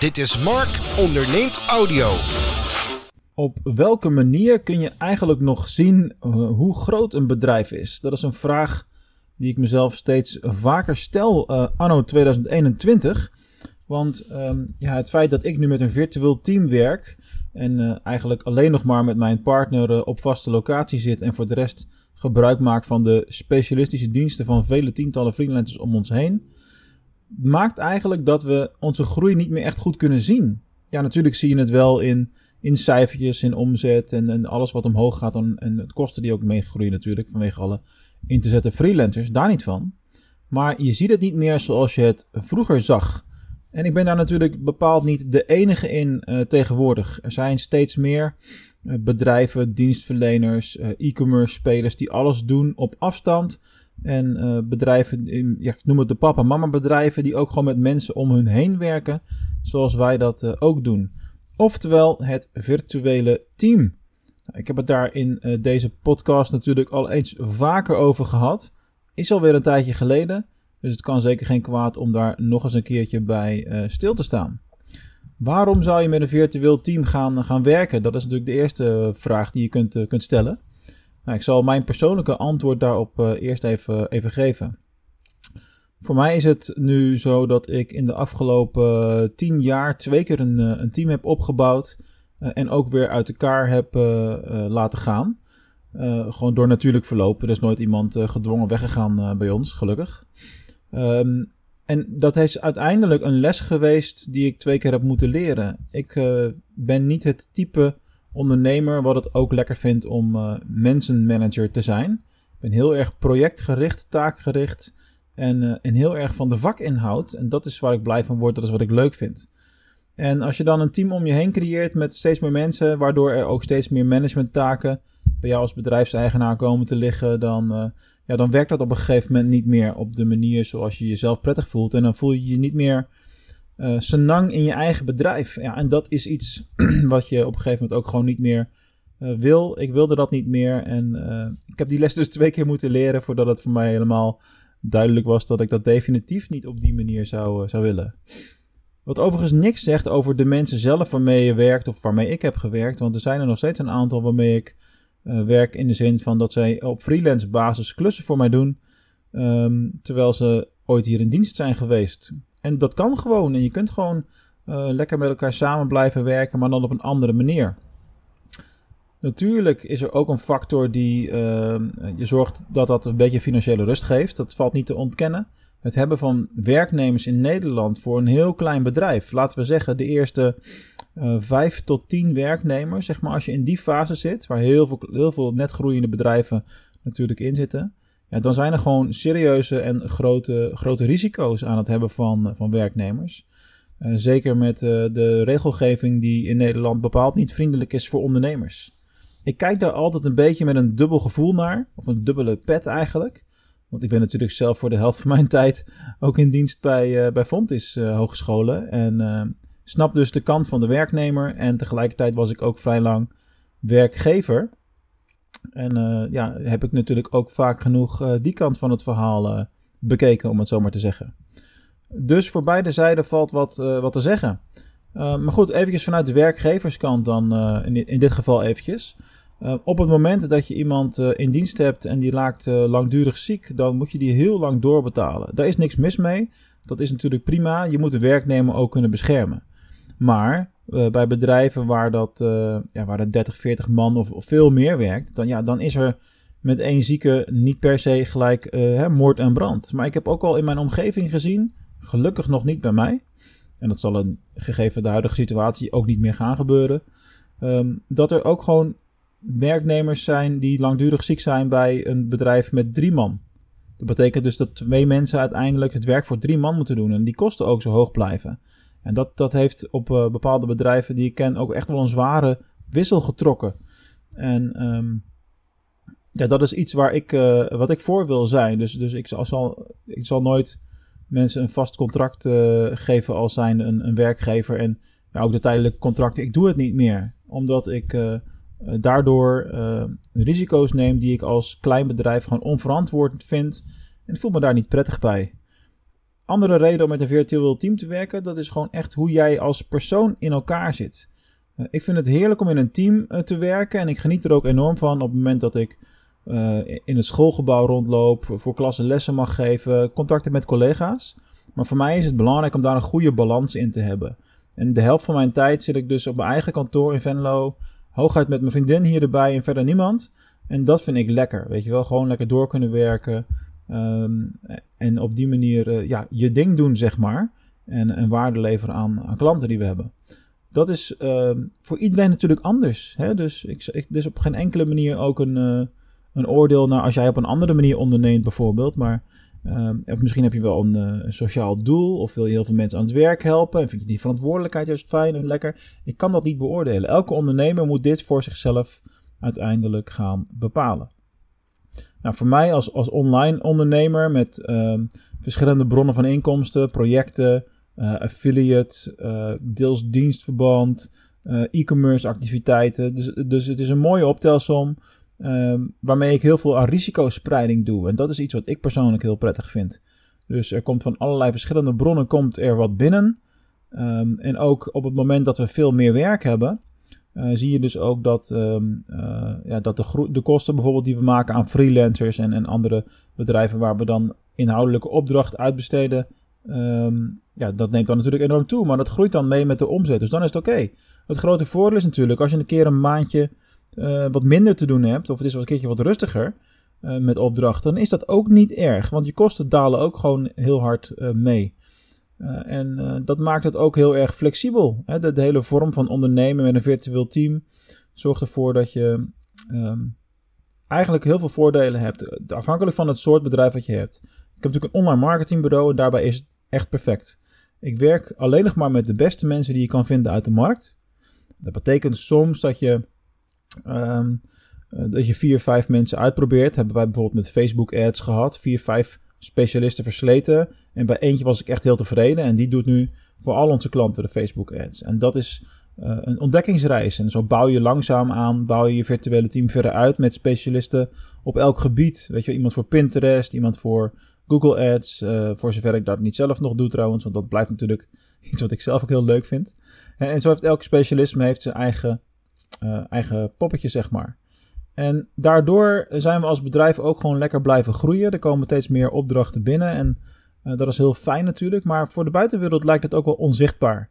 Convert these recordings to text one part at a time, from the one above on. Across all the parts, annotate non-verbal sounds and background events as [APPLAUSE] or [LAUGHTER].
Dit is Mark onderneemt audio. Op welke manier kun je eigenlijk nog zien uh, hoe groot een bedrijf is? Dat is een vraag die ik mezelf steeds vaker stel uh, anno 2021. Want um, ja, het feit dat ik nu met een virtueel team werk en uh, eigenlijk alleen nog maar met mijn partner op vaste locatie zit en voor de rest gebruik maak van de specialistische diensten van vele tientallen freelancers om ons heen, maakt eigenlijk dat we onze groei niet meer echt goed kunnen zien. Ja, natuurlijk zie je het wel in, in cijfertjes, in omzet en, en alles wat omhoog gaat. En, en het kosten die ook meegroeien natuurlijk vanwege alle in te zetten freelancers, daar niet van. Maar je ziet het niet meer zoals je het vroeger zag. En ik ben daar natuurlijk bepaald niet de enige in uh, tegenwoordig. Er zijn steeds meer uh, bedrijven, dienstverleners, uh, e-commerce spelers die alles doen op afstand en uh, bedrijven, ja, ik noem het de papa mama bedrijven, die ook gewoon met mensen om hun heen werken, zoals wij dat uh, ook doen. Oftewel het virtuele team. Nou, ik heb het daar in uh, deze podcast natuurlijk al eens vaker over gehad. Is alweer een tijdje geleden, dus het kan zeker geen kwaad om daar nog eens een keertje bij stil te staan. Waarom zou je met een virtueel team gaan, gaan werken? Dat is natuurlijk de eerste vraag die je kunt, kunt stellen. Nou, ik zal mijn persoonlijke antwoord daarop uh, eerst even, even geven. Voor mij is het nu zo dat ik in de afgelopen tien jaar twee keer een, eh, een team heb opgebouwd. En ook weer uit elkaar heb laten gaan. gewoon door natuurlijk verloop. Er is nooit iemand gedwongen weggegaan bij ons, gelukkig. Um, en dat is uiteindelijk een les geweest die ik twee keer heb moeten leren. Ik ben niet het type ondernemer wat het ook lekker vindt om uh, mensenmanager te zijn. Ik ben heel erg projectgericht, taakgericht en, uh, en heel erg van de vakinhoud. En dat is waar ik blij van word, dat is wat ik leuk vind. En als je dan een team om je heen creëert met steeds meer mensen, waardoor er ook steeds meer managementtaken bij jou als bedrijfseigenaar komen te liggen, dan, uh, ja, dan werkt dat op een gegeven moment niet meer op de manier zoals je jezelf prettig voelt. En dan voel je je niet meer uh, senang in je eigen bedrijf. Ja, en dat is iets [CLEARS THROAT] wat je op een gegeven moment ook gewoon niet meer uh, wil. Ik wilde dat niet meer. En uh, ik heb die les dus [LAUGHS] twee keer moeten leren voordat het voor mij helemaal duidelijk was dat ik dat definitief niet op die manier zou, zou willen. Wat overigens niks zegt over de mensen zelf waarmee je werkt of waarmee ik heb gewerkt. Want er zijn er nog steeds een aantal waarmee ik werk in de zin van dat zij op freelance basis klussen voor mij doen. Um, terwijl ze ooit hier in dienst zijn geweest. En dat kan gewoon. En je kunt gewoon uh, lekker met elkaar samen blijven werken, maar dan op een andere manier. Natuurlijk is er ook een factor die uh, je zorgt dat dat een beetje financiële rust geeft. Dat valt niet te ontkennen. Het hebben van werknemers in Nederland voor een heel klein bedrijf. Laten we zeggen de eerste uh, vijf tot tien werknemers. Zeg maar als je in die fase zit, waar heel veel, heel veel net groeiende bedrijven natuurlijk in zitten dan zijn er gewoon serieuze en grote, grote risico's aan het hebben van, van werknemers. Uh, zeker met uh, de regelgeving die in Nederland bepaald niet vriendelijk is voor ondernemers. Ik kijk daar altijd een beetje met een dubbel gevoel naar, of een dubbele pet eigenlijk. Want ik ben natuurlijk zelf voor de helft van mijn [LAUGHS] tijd ook in dienst bij, uh, bij Fontis Hogescholen. En snap dus de kant van de werknemer. En tegelijkertijd was ik ook vrij lang werkgever. En uh, ja, heb ik natuurlijk ook vaak genoeg uh, die kant van het verhaal uh, bekeken, om het zo maar te zeggen. Dus voor beide zijden valt wat, wat te zeggen. maar goed, eventjes vanuit de werkgeverskant dan, in, in dit geval eventjes. op het moment dat je iemand in dienst hebt en die raakt langdurig ziek, dan moet je die heel lang doorbetalen. Daar is niks mis mee. Dat is natuurlijk prima. Je moet de werknemer ook kunnen beschermen. Maar uh, bij bedrijven waar dat, uh, ja, waar dat 30, 40 man of, veel meer werkt, dan, ja, dan is er met één zieke niet per se gelijk uh, hè, moord en brand. Maar ik heb ook al in mijn omgeving gezien, gelukkig nog niet bij mij, en dat zal een gegeven de huidige situatie ook niet meer gaan gebeuren, um, dat er ook gewoon werknemers zijn die langdurig ziek zijn bij een bedrijf met drie man. Dat betekent dus dat twee mensen uiteindelijk het werk voor drie man moeten doen en die kosten ook zo hoog blijven. En dat, dat heeft op uh, bepaalde bedrijven die ik ken ook echt wel een zware wissel getrokken. En um, ja, dat is iets waar ik, uh, wat ik voor wil zijn. Dus, dus ik, zal, ik zal nooit mensen een vast contract uh, geven als zijn een, een werkgever. En ook de tijdelijke contracten, ik doe het niet meer. Omdat ik daardoor risico's neem die ik als klein bedrijf gewoon onverantwoord vind. En ik voel me daar niet prettig bij. Andere reden om met een virtueel team te werken. Dat is gewoon echt hoe jij als persoon in elkaar zit. Eh, ik vind het heerlijk om in een team eh, te werken. En ik geniet er ook enorm van op het moment dat ik in het schoolgebouw rondloop. Voor klassen lessen mag geven. Contacten met collega's. Maar voor mij is het belangrijk om daar een goede balans in te hebben. En de helft van mijn tijd zit ik dus op mijn eigen kantoor in Venlo. Hooguit met mijn vriendin hier erbij en verder niemand. En dat vind ik lekker. Weet je wel, gewoon lekker door kunnen werken. Ehm, en op die manier uh, ja, je ding doen, zeg maar. En, en waarde leveren aan, klanten die we hebben. Dat is uh, voor iedereen natuurlijk anders. Hè? Dus, ik, ik, dus op geen enkele manier ook een, uh, een oordeel naar als jij op een andere manier onderneemt, bijvoorbeeld. Maar uh, misschien heb je wel een, een, sociaal doel. Of wil je heel veel mensen aan het werk helpen. En vind je die verantwoordelijkheid juist fijn en lekker. Ik kan dat niet beoordelen. Elke ondernemer moet dit voor zichzelf uiteindelijk gaan bepalen. Nou, voor mij als, als online ondernemer met uh, verschillende bronnen van inkomsten, projecten, uh, affiliate, uh, deels dienstverband, eh, e-commerce activiteiten. Dus, dus het is een mooie optelsom ehm, waarmee ik heel veel aan risicospreiding doe. En dat is iets wat ik persoonlijk heel prettig vind. Dus er komt van allerlei verschillende bronnen komt er wat binnen. Um, en ook op het moment dat we veel meer werk hebben, uh, zie je dus ook dat, um, uh, ja, dat de, de, kosten bijvoorbeeld die we maken aan freelancers en, en andere bedrijven waar we dan inhoudelijke opdracht uitbesteden, um, ja, dat neemt dan natuurlijk enorm toe, maar dat groeit dan mee met de omzet. Dus dan is het oké. Het grote voordeel is natuurlijk als je een keer een maandje uh, wat minder te doen hebt, of het is wel een keertje wat rustiger met opdrachten, dan is dat ook niet erg, want je kosten dalen ook gewoon heel hard mee. Uh, en uh, dat maakt het ook heel erg flexibel. Hè? De, hele vorm van ondernemen met een virtueel team zorgt ervoor dat je um, eigenlijk heel veel voordelen hebt. Afhankelijk van het soort bedrijf dat je hebt. Ik heb natuurlijk een online marketingbureau en daarbij is het echt perfect. Ik werk alleen nog maar met de beste mensen die je kan vinden uit de markt. Dat betekent soms dat je, um, dat je vier, vijf mensen uitprobeert. Hebben wij bijvoorbeeld met Facebook ads gehad. Vier, vijf specialisten versleten. En bij eentje was ik echt heel tevreden. En die doet nu voor al onze klanten de Facebook ads. En dat is uh, een ontdekkingsreis. En zo bouw je langzaam aan, bouw je je virtuele team verder uit met specialisten op elk gebied. Weet je, iemand voor Pinterest, iemand voor Google Ads. Uh, voor zover ik dat niet zelf nog doe trouwens, want dat blijft natuurlijk [LAUGHS] iets wat ik zelf ook heel leuk vind. En, en zo heeft elke specialisme heeft zijn eigen, uh, eigen poppetje, zeg maar. En daardoor zijn we als bedrijf ook gewoon lekker blijven groeien. Er komen steeds meer opdrachten binnen en uh, dat is heel fijn natuurlijk. Maar voor de buitenwereld lijkt het ook wel onzichtbaar.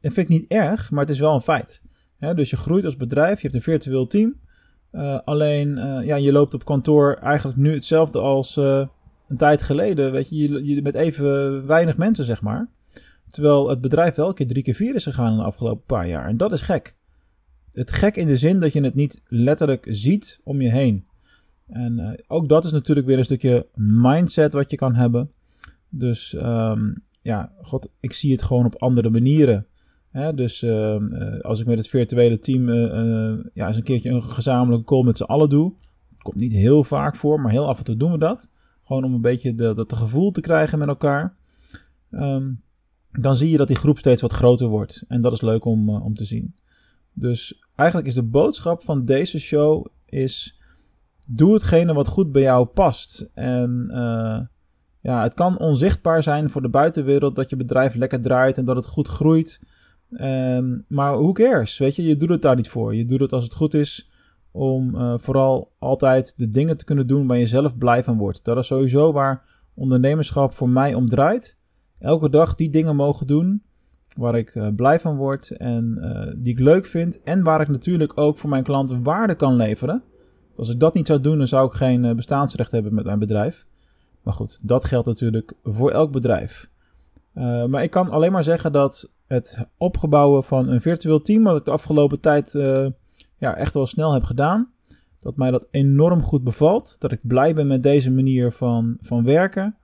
Dat vind ik niet erg, maar het is wel een feit. dus je groeit als bedrijf, je hebt een virtueel team. Uh, alleen, uh, ja, je loopt op kantoor eigenlijk nu hetzelfde als een tijd geleden. Weet je, je, je, met even weinig mensen, zeg maar. Terwijl het bedrijf wel een keer drie keer vier is gegaan in de afgelopen paar jaar. En dat is gek het gek in de zin dat je het niet letterlijk ziet om je heen. En uh, ook dat is natuurlijk weer een stukje mindset wat je kan hebben. Dus um, ja, god, ik zie het gewoon op andere manieren. Hè? Dus uh, als ik met het virtuele team uh, ja, eens een keertje een gezamenlijke call met z'n allen doe. Komt niet heel vaak voor, maar heel af en toe doen we dat. Gewoon om een beetje dat gevoel te krijgen met elkaar. Um, dan zie je dat die groep steeds wat groter wordt. En dat is leuk om, om te zien. Dus eigenlijk is de boodschap van deze show is... Doe hetgene wat goed bij jou past. En uh, ja, het kan onzichtbaar zijn voor de buitenwereld dat je bedrijf lekker draait en dat het goed groeit. Um, maar who cares? Weet je, je doet het daar niet voor. Je doet het als het goed is om uh, vooral altijd de dingen te kunnen doen waar je zelf blij van wordt. Dat is sowieso waar ondernemerschap voor mij om draait. Elke dag die dingen mogen doen waar ik uh, blij van word en uh, die ik leuk vind. En waar ik natuurlijk ook voor mijn klanten waarde kan leveren. Als ik dat niet zou doen, dan zou ik geen uh, bestaansrecht hebben met mijn bedrijf. Maar goed, dat geldt natuurlijk voor elk bedrijf. maar ik kan alleen maar zeggen dat het opgebouwen van een virtueel team, wat ik de afgelopen tijd ja, echt wel snel heb gedaan, dat mij dat enorm goed bevalt. Dat ik blij ben met deze manier van, van werken.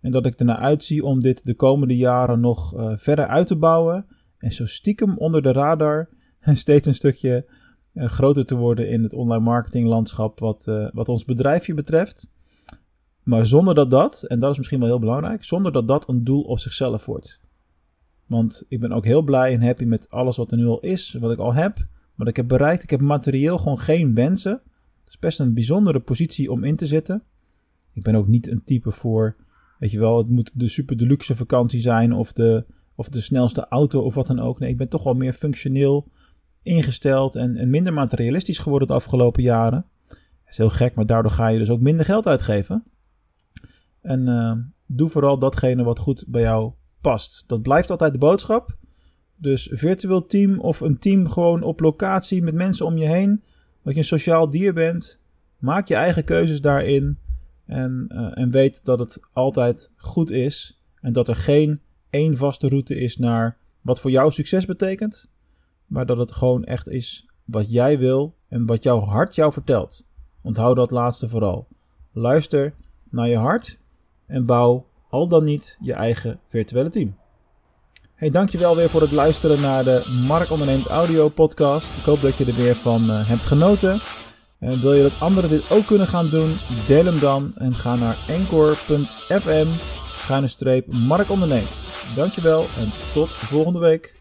En dat ik ernaar uitzie om dit de komende jaren nog uh, verder uit te bouwen. En zo stiekem onder de radar [LAUGHS] steeds een stukje uh, groter te worden in het online marketinglandschap wat, uh, wat ons bedrijfje betreft. Maar zonder dat dat, en dat is misschien wel heel belangrijk, zonder dat dat een doel op zichzelf wordt. Want ik ben ook heel blij en happy met alles wat er nu al is, wat ik al heb, wat ik heb bereikt. Ik heb materieel gewoon geen wensen. Het is best een bijzondere positie om in te zitten. Ik ben ook niet een type voor weet je wel, het moet de super deluxe vakantie zijn of de, of de snelste auto of wat dan ook. Nee, ik ben toch wel meer functioneel ingesteld en, en minder materialistisch geworden de afgelopen jaren. Dat is heel gek, maar daardoor ga je dus ook minder geld uitgeven. En uh, doe vooral datgene wat goed bij jou past. Dat blijft altijd de boodschap. Dus virtueel team of een team gewoon op locatie met mensen om je heen. Dat je een sociaal dier bent. Maak je eigen keuzes daarin. En, uh, en weet dat het altijd goed is. En dat er geen één vaste route is naar wat voor jou succes betekent. Maar dat het gewoon echt is wat jij wil en wat jouw hart jou vertelt. Onthoud dat laatste vooral. Luister naar je hart en bouw al dan niet je eigen virtuele team. Hey, dankjewel weer voor het luisteren naar de Mark Onderneemt Audio podcast. Ik hoop dat je er weer van uh, hebt genoten. En wil je dat anderen dit ook kunnen gaan doen? Deel hem dan en ga naar encore.fm schuine Mark Onderneemt. Dankjewel en tot volgende week.